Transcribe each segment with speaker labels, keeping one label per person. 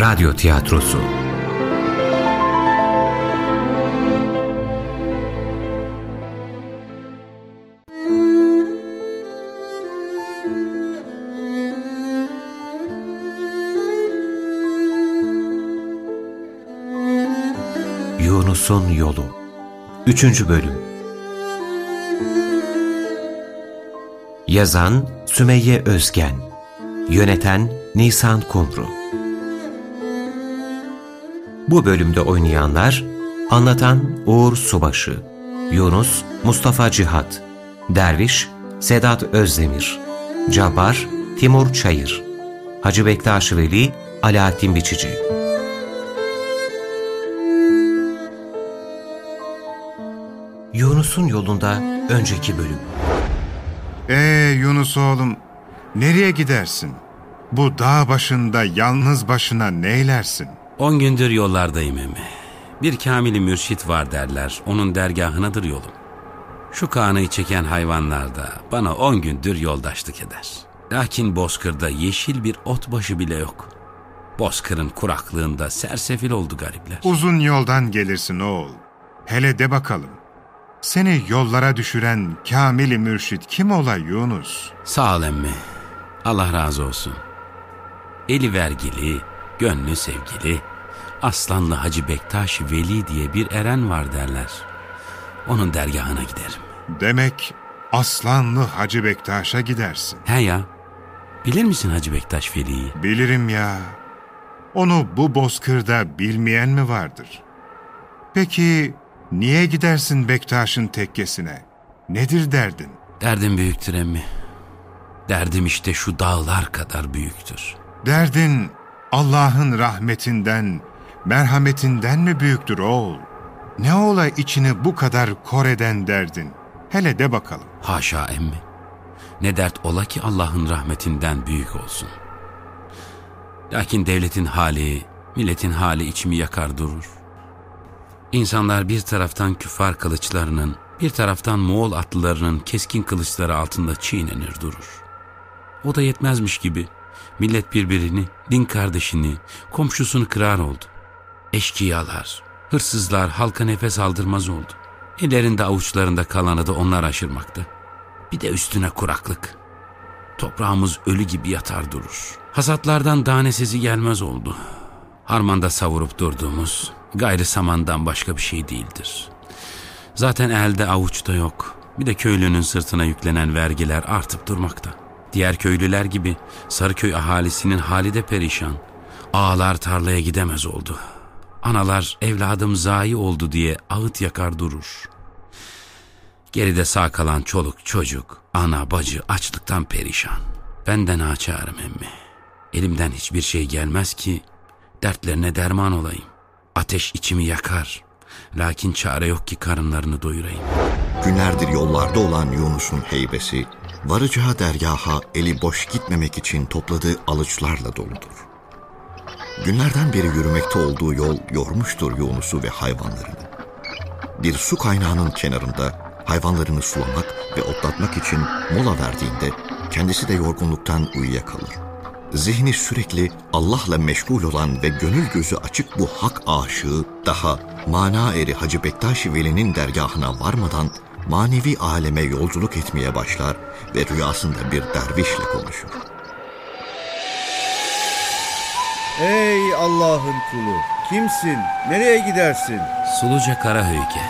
Speaker 1: Radyo Tiyatrosu. Yunus'un Yolu. 3. Bölüm. Yazan Sümeyye Özgen. Yöneten Nisan Kumru Bu bölümde oynayanlar Anlatan Uğur Subaşı Yunus Mustafa Cihat Derviş Sedat Özdemir Cabbar Timur Çayır Hacı Bektaş Veli Alaaddin Biçici Yunus'un yolunda önceki bölüm
Speaker 2: Ee Yunus oğlum, nereye gidersin? Bu dağ başında yalnız başına neylersin?
Speaker 3: On gündür yollardayım emmi. Bir kamili mürşit var derler, onun dergahınadır yolum. Şu kanayı çeken hayvanlar da bana on gündür yoldaşlık eder. Lakin bozkırda yeşil bir ot başı bile yok. Bozkırın kuraklığında sersefil oldu garipler.
Speaker 2: Uzun yoldan gelirsin oğul. Hele de bakalım. Seni yollara düşüren kamili mürşit kim ola Yunus?
Speaker 3: Sağ ol emmi. Allah razı olsun. Eli vergili, gönlü sevgili, Aslanlı Hacı Bektaş Veli diye bir eren var derler. Onun dergahına giderim.
Speaker 2: Demek Aslanlı Hacı Bektaş'a gidersin.
Speaker 3: He ya, bilir misin Hacı Bektaş Veli'yi?
Speaker 2: Bilirim ya. Onu bu bozkırda bilmeyen mi vardır? Peki niye gidersin Bektaş'ın tekkesine? Nedir derdin?
Speaker 3: Derdim büyüktür emmi. Derdim işte şu dağlar kadar büyüktür.
Speaker 2: Derdin Allah'ın rahmetinden, merhametinden mi büyüktür oğul? Ne ola içini bu kadar kor eden derdin? Hele de bakalım.
Speaker 3: Haşa emmi. Ne dert ola ki Allah'ın rahmetinden büyük olsun. Lakin devletin hali, milletin hali içimi yakar durur. İnsanlar bir taraftan küfar kılıçlarının, bir taraftan Moğol atlılarının keskin kılıçları altında çiğnenir durur. O da yetmezmiş gibi millet birbirini, din kardeşini, komşusunu kırar oldu. Eşkıyalar, hırsızlar halka nefes aldırmaz oldu. Ellerinde avuçlarında kalanı da onlar aşırmakta. Bir de üstüne kuraklık. Toprağımız ölü gibi yatar durur. Hasatlardan tane sesi gelmez oldu. Harmanda savurup durduğumuz gayrı samandan başka bir şey değildir. Zaten elde avuçta yok. Bir de köylünün sırtına yüklenen vergiler artıp durmakta. Diğer köylüler gibi Sarıköy ahalisinin hali de perişan. Ağalar tarlaya gidemez oldu. Analar evladım zayi oldu diye ağıt yakar durur. Geride sağ kalan çoluk çocuk, ana bacı açlıktan perişan. Benden açarım emmi. Elimden hiçbir şey gelmez ki dertlerine derman olayım. Ateş içimi yakar. Lakin çare yok ki karınlarını doyurayım.
Speaker 4: Günlerdir yollarda olan Yunus'un heybesi, varacağı dergaha eli boş gitmemek için topladığı alıçlarla doludur. Günlerden beri yürümekte olduğu yol yormuştur Yunus'u ve hayvanlarını. Bir su kaynağının kenarında hayvanlarını sulamak ve otlatmak için mola verdiğinde kendisi de yorgunluktan uyuyakalır. Zihni sürekli Allah'la meşgul olan ve gönül gözü açık bu hak aşığı daha mana eri Hacı Bektaş Veli'nin dergahına varmadan manevi aleme yolculuk etmeye başlar ve rüyasında bir dervişle konuşur.
Speaker 5: Ey Allah'ın kulu! Kimsin? Nereye gidersin?
Speaker 3: Suluca Karahöyke.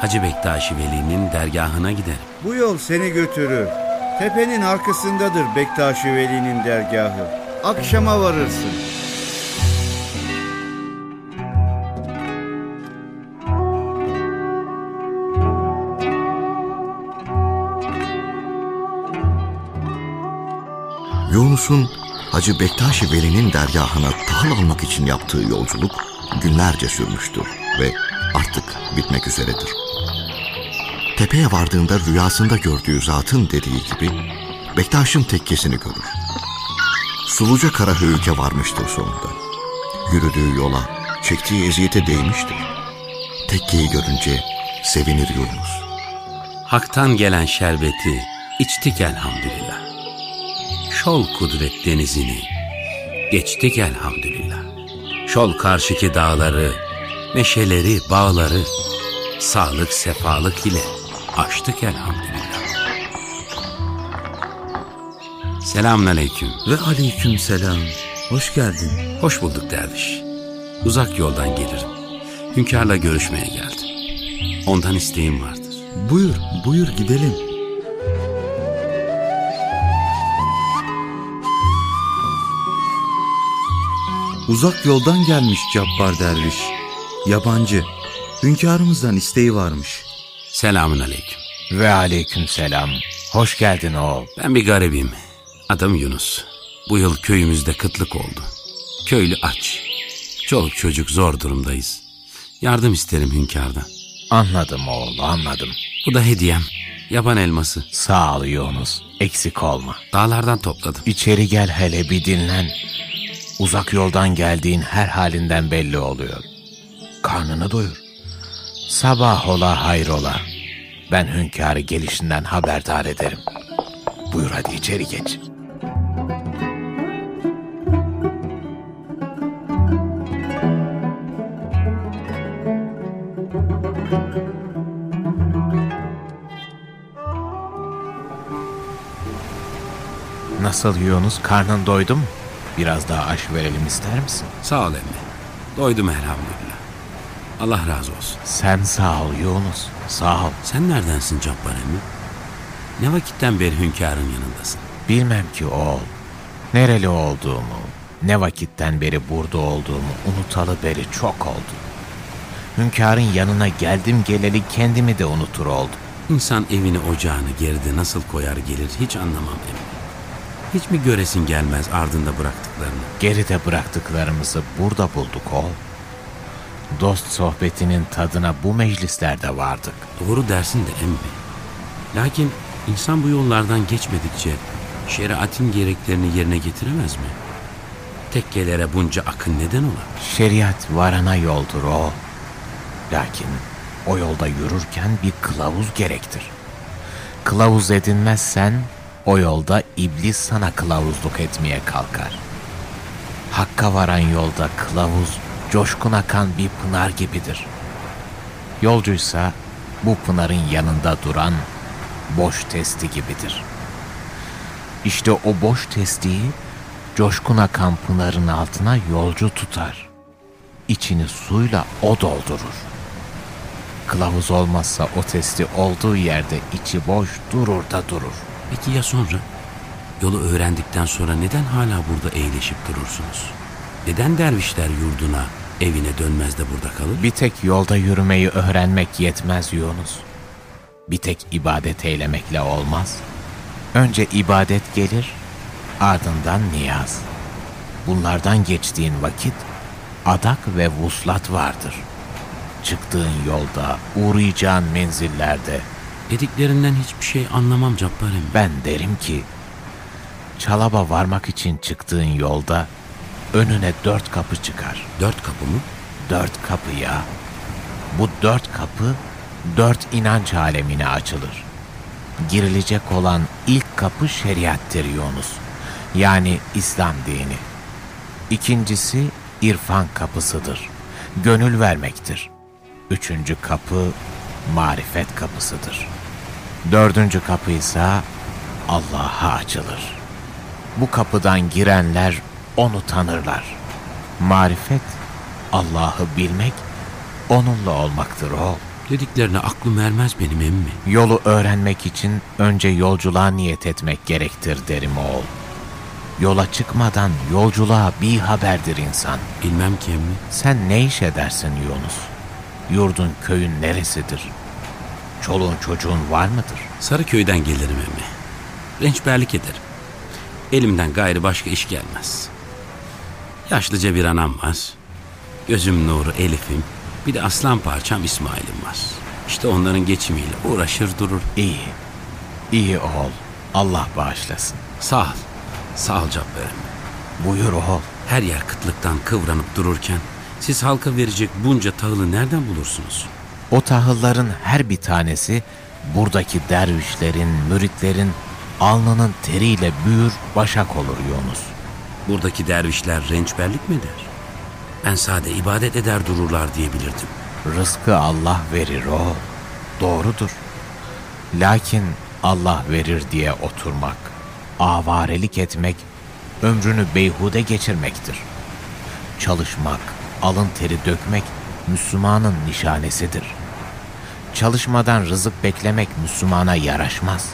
Speaker 3: Hacı Bektaşi Veli'nin dergahına giderim.
Speaker 5: Bu yol seni götürür. Tepenin arkasındadır Bektaşi Veli'nin dergahı. Akşama varırsın.
Speaker 4: Yunus'un Hacı Bektaş-ı Veli'nin dergahına tahıl almak için yaptığı yolculuk günlerce sürmüştür ve artık bitmek üzeredir. Tepeye vardığında rüyasında gördüğü zatın dediği gibi Bektaş'ın tekkesini görür. Suluca Karahöyük'e varmıştır sonunda. Yürüdüğü yola, çektiği eziyete değmiştir. Tekkeyi görünce sevinir Yunus.
Speaker 3: Hak'tan gelen şerbeti içtik elhamdülillah. Şol kudret denizini, Geçtik elhamdülillah. Şol karşıki dağları, meşeleri, bağları, sağlık sefalık ile aştık elhamdülillah. Selamun aleyküm.
Speaker 6: Ve aleyküm selam. Hoş geldin.
Speaker 3: Hoş bulduk derviş. Uzak yoldan gelirim. Hünkârla görüşmeye geldim. Ondan isteğim vardır.
Speaker 6: Buyur, buyur gidelim. Uzak yoldan gelmiş Cabbar Derviş. Yabancı. Hünkârımızdan isteği varmış.
Speaker 3: Selamun aleyküm.
Speaker 7: Ve aleyküm selam. Hoş geldin oğul.
Speaker 3: Ben bir garibim. Adım Yunus. Bu yıl köyümüzde kıtlık oldu. Köylü aç. Çoluk çocuk zor durumdayız. Yardım isterim hünkârdan.
Speaker 7: Anladım oğul, anladım.
Speaker 3: Bu da hediyem. Yaban elması.
Speaker 7: Sağ ol Yunus. Eksik olma.
Speaker 3: Dağlardan topladım.
Speaker 7: İçeri gel hele bir dinlen. Uzak yoldan geldiğin her halinden belli oluyor. Karnını doyur. Sabah ola hayrola. Ben hünkârı gelişinden haberdar ederim. Buyur hadi içeri geç. Nasıl Yunus karnın doydu mu? Biraz daha aş verelim ister misin?
Speaker 3: Sağ ol emmi. Doydum elhamdülillah. Allah razı olsun.
Speaker 7: Sen sağ ol Yunus. Sağ ol.
Speaker 3: Sen neredensin Cabbar emmi? Ne vakitten beri hünkârın yanındasın?
Speaker 7: Bilmem ki oğul. Nereli olduğumu, ne vakitten beri burada olduğumu unutalı beri çok oldu. Hünkârın yanına geldim geleli kendimi de unutur oldum.
Speaker 3: İnsan evini ocağını geride nasıl koyar gelir hiç anlamam emmi. Hiç mi göresin gelmez ardında bıraktıklarını?
Speaker 7: Geride bıraktıklarımızı burada bulduk oğul. Dost sohbetinin tadına bu meclislerde vardık.
Speaker 3: Doğru dersin de emmi. Lakin insan bu yollardan geçmedikçe şeriatin gereklerini yerine getiremez mi? Tekkelere bunca akın neden ola?
Speaker 7: Şeriat varana yoldur o. Lakin o yolda yürürken bir kılavuz gerektir. Kılavuz edinmezsen o yolda iblis sana kılavuzluk etmeye kalkar. Hakka varan yolda kılavuz coşkun akan bir pınar gibidir. Yolcuysa bu pınarın yanında duran boş testi gibidir. İşte o boş testiyi coşkun akan pınarın altına yolcu tutar. İçini suyla o doldurur. Kılavuz olmazsa o testi olduğu yerde içi boş durur da durur.
Speaker 3: Peki ya sonra? Yolu öğrendikten sonra neden hala burada eğleşip durursunuz? Neden dervişler yurduna, evine dönmez de burada kalır?
Speaker 7: Bir tek yolda yürümeyi öğrenmek yetmez Yunus. Bir tek ibadet eylemekle olmaz. Önce ibadet gelir, ardından niyaz. Bunlardan geçtiğin vakit adak ve vuslat vardır. Çıktığın yolda, uğrayacağın menzillerde
Speaker 3: Dediklerinden hiçbir şey anlamam Cabbar emmi.
Speaker 7: ben derim ki Çalaba varmak için çıktığın yolda önüne dört kapı çıkar.
Speaker 3: Dört kapı mı?
Speaker 7: Dört kapı ya. Bu dört kapı dört inanç alemine açılır. Girilecek olan ilk kapı şeriattir Yunus. Yani İslam dini. İkincisi irfan kapısıdır. Gönül vermektir. Üçüncü kapı marifet kapısıdır. Dördüncü kapı ise Allah'a açılır. Bu kapıdan girenler onu tanırlar. Marifet, Allah'ı bilmek, onunla olmaktır o.
Speaker 3: Dediklerine aklım ermez benim emmi.
Speaker 7: Yolu öğrenmek için önce yolculuğa niyet etmek gerektir derim oğul. Yola çıkmadan yolculuğa bir haberdir insan.
Speaker 3: Bilmem ki emmi.
Speaker 7: Sen ne iş edersin Yunus? Yurdun köyün neresidir? Çoluğun çocuğun var mıdır?
Speaker 3: Sarıköy'den gelirim emmi. Rençberlik ederim. Elimden gayrı başka iş gelmez. Yaşlıca bir anam var. Gözüm nuru Elif'im. Bir de aslan parçam İsmail'im var. İşte onların geçimiyle uğraşır durur.
Speaker 7: İyi, iyi oğul. Allah bağışlasın.
Speaker 3: Sağ ol. Sağ ol Cabbar emmi.
Speaker 7: Buyur oğul.
Speaker 3: Her yer kıtlıktan kıvranıp dururken siz halka verecek bunca tahılı nereden bulursunuz?
Speaker 7: O tahılların her bir tanesi buradaki dervişlerin, müritlerin alnının teriyle büyür, başak olur Yunus.
Speaker 3: Buradaki dervişler rençberlik mi der? Ben sade ibadet eder dururlar diyebilirdim.
Speaker 7: Rızkı Allah verir o. Doğrudur. Lakin Allah verir diye oturmak, avarelik etmek, ömrünü beyhude geçirmektir. Çalışmak, alın teri dökmek Müslümanın nişanesidir. Çalışmadan rızık beklemek Müslümana yaraşmaz.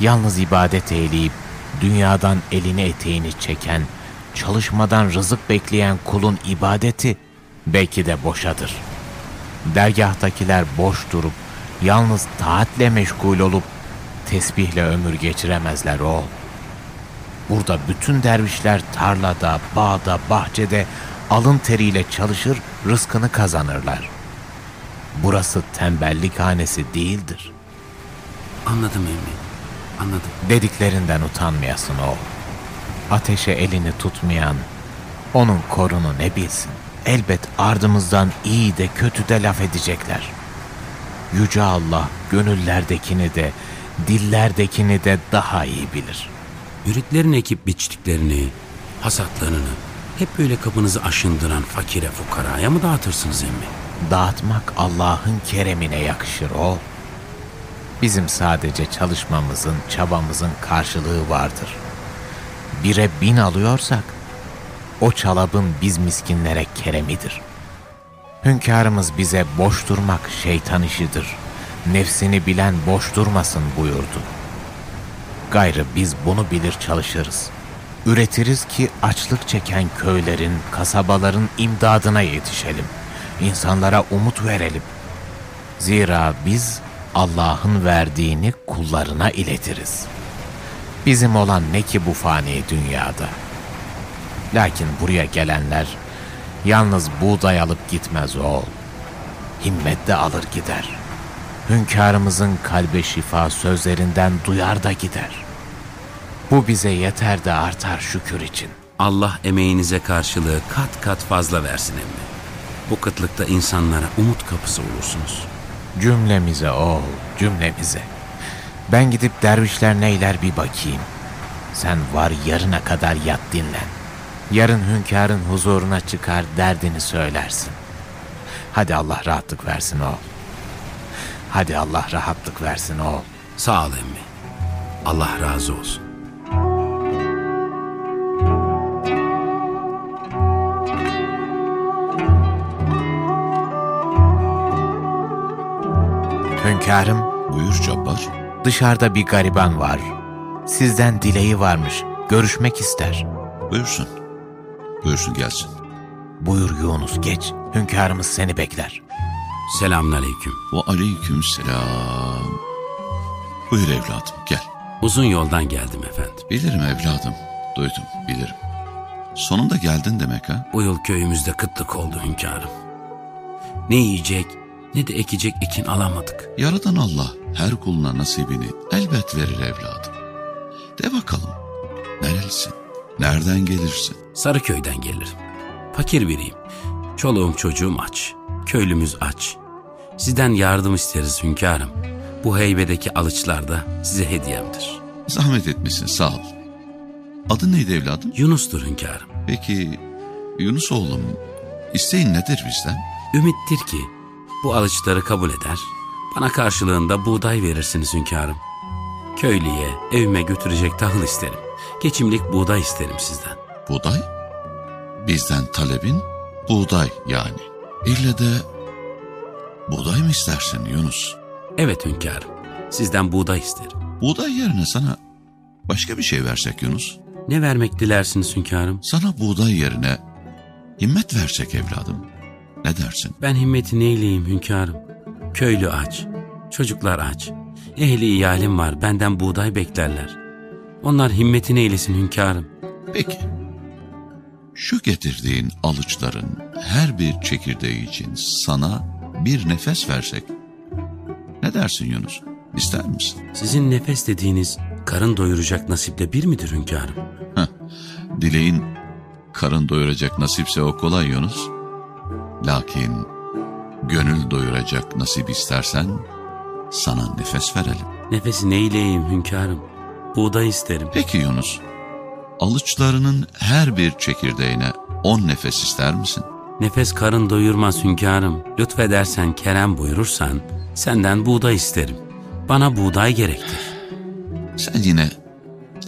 Speaker 7: Yalnız ibadet eyleyip dünyadan elini eteğini çeken, çalışmadan rızık bekleyen kulun ibadeti belki de boşadır. Dergahtakiler boş durup, yalnız taatle meşgul olup, tesbihle ömür geçiremezler o. Burada bütün dervişler tarlada, bağda, bahçede alın teriyle çalışır, rızkını kazanırlar. Burası tembellik hanesi değildir.
Speaker 3: Anladım emmi. Anladım.
Speaker 7: Dediklerinden utanmayasın o. Ateşe elini tutmayan, onun korunu ne bilsin. Elbet ardımızdan iyi de kötü de laf edecekler. Yüce Allah gönüllerdekini de, dillerdekini de daha iyi bilir.
Speaker 3: Müritlerin ekip biçtiklerini, hasatlarını hep böyle kapınızı aşındıran fakire fukaraya mı dağıtırsınız emmi?
Speaker 7: Dağıtmak Allah'ın keremine yakışır o. Bizim sadece çalışmamızın, çabamızın karşılığı vardır. Bire bin alıyorsak, o çalabın biz miskinlere keremidir. Hünkârımız bize boş durmak şeytan işidir. Nefsini bilen boş durmasın buyurdu. Gayrı biz bunu bilir çalışırız. Üretiriz ki açlık çeken köylerin, kasabaların imdadına yetişelim. İnsanlara umut verelim. Zira biz Allah'ın verdiğini kullarına iletiriz. Bizim olan ne ki bu fani dünyada? Lakin buraya gelenler yalnız buğday alıp gitmez oğul. Himmet de alır gider. Hünkârımızın kalbe şifa sözlerinden duyar da gider. Bu bize yeter de artar şükür için.
Speaker 3: Allah emeğinize karşılığı kat kat fazla versin emmi. Bu kıtlıkta insanlara umut kapısı olursunuz.
Speaker 7: Cümlemize oğul, cümlemize. Ben gidip dervişler neyler bir bakayım. Sen var yarına kadar yat dinlen. Yarın hünkârın huzuruna çıkar derdini söylersin. Hadi Allah rahatlık versin oğul. Hadi Allah rahatlık versin oğul.
Speaker 3: Sağ ol emmi. Allah razı olsun.
Speaker 7: Hünkârım,
Speaker 8: Buyur Cabbar.
Speaker 7: dışarıda bir gariban var. Sizden dileği varmış, görüşmek ister.
Speaker 8: Buyursun. Buyursun gelsin.
Speaker 7: Buyur Yunus geç, hünkârımız seni bekler.
Speaker 3: Selamünaleyküm.
Speaker 8: Ve aleyküm selam. Buyur evladım gel.
Speaker 3: Uzun yoldan geldim efendim.
Speaker 8: Bilirim evladım. Duydum bilirim. Sonunda geldin demek ha?
Speaker 3: Bu yıl köyümüzde kıtlık oldu hünkârım. Ne yiyecek ne de ekecek ekin alamadık.
Speaker 8: Yaradan Allah her kuluna nasibini elbet verir evladım. De bakalım. Nerelisin? Nereden gelirsin?
Speaker 3: Sarıköy'den gelirim. Fakir biriyim. Çoluğum çocuğum aç. Köylümüz aç. Sizden yardım isteriz hünkârım. Bu heybedeki alıçlar da size hediyemdir.
Speaker 8: Zahmet etmişsin sağ ol. Adın neydi evladım?
Speaker 3: Yunus'tur hünkârım.
Speaker 8: Peki Yunus oğlum isteğin nedir bizden?
Speaker 3: Ümittir ki bu alıçları kabul eder, bana karşılığında buğday verirsiniz hünkârım. Köylüye, evime götürecek tahıl isterim. Geçimlik buğday isterim sizden.
Speaker 8: Buğday? Bizden talebin buğday yani. İlle de buğday mı istersin Yunus?
Speaker 3: Evet hünkârım, sizden buğday isterim.
Speaker 8: Buğday yerine sana başka bir şey versek Yunus.
Speaker 3: Ne vermek dilersiniz hünkârım?
Speaker 8: Sana buğday yerine himmet versek evladım. Ne dersin?
Speaker 3: Ben himmeti neyleyim hünkârım? Köylü aç, çocuklar aç. Ehli iyalim var, benden buğday beklerler. Onlar himmeti neylesin hünkârım?
Speaker 8: Peki. Şu getirdiğin alıçların her bir çekirdeği için sana bir nefes versek. Ne dersin Yunus? İster misin?
Speaker 3: Sizin nefes dediğiniz karın doyuracak nasiple bir midir hünkârım?
Speaker 8: Heh, dileğin karın doyuracak nasipse o kolay Yunus. Lakin gönül doyuracak nasip istersen sana nefes verelim.
Speaker 3: Nefesi neyleyeyim hünkârım? Buğday isterim.
Speaker 8: Peki Yunus, alıçlarının her bir çekirdeğine on nefes ister misin?
Speaker 3: Nefes karın doyurmaz hünkârım. Lütfedersen kerem buyurursan senden buğday isterim. Bana buğday gerektir.
Speaker 8: Sen yine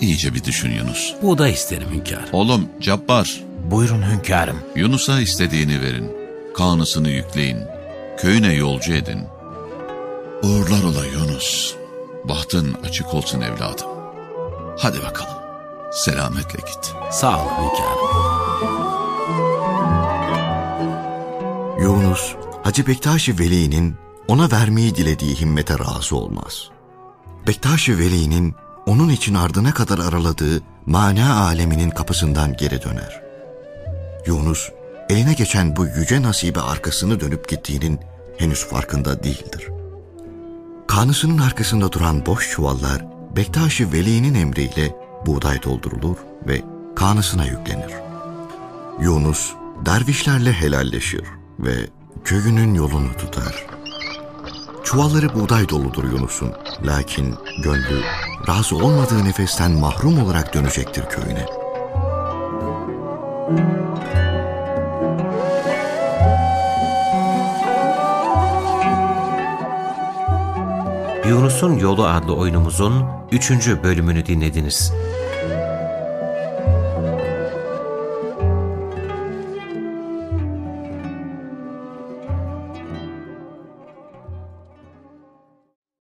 Speaker 8: iyice bir düşün Yunus.
Speaker 3: Buğday isterim hünkârım.
Speaker 8: Oğlum Cabbar,
Speaker 7: Buyurun hünkârım.
Speaker 8: Yunus'a istediğini verin. Kanısını yükleyin. Köyüne yolcu edin. Uğurlar ola Yunus. Bahtın açık olsun evladım. Hadi bakalım. Selametle git.
Speaker 3: Sağ ol hünkârım.
Speaker 4: Yunus, Hacı Bektaş-ı Veli'nin ona vermeyi dilediği himmete razı olmaz. Bektaş-ı Veli'nin onun için ardına kadar araladığı mana aleminin kapısından geri döner. Yunus, eline geçen bu yüce nasibe arkasını dönüp gittiğinin henüz farkında değildir. Kanısının arkasında duran boş çuvallar Bektaş-ı Veli'nin emriyle buğday doldurulur ve kanısına yüklenir. Yunus dervişlerle helalleşir ve köyünün yolunu tutar. Çuvalları buğday doludur Yunus'un. Lakin gönlü razı olmadığı nefesten mahrum olarak dönecektir köyüne.
Speaker 1: Yunus'un Yolu adlı oyunumuzun 3. bölümünü dinlediniz.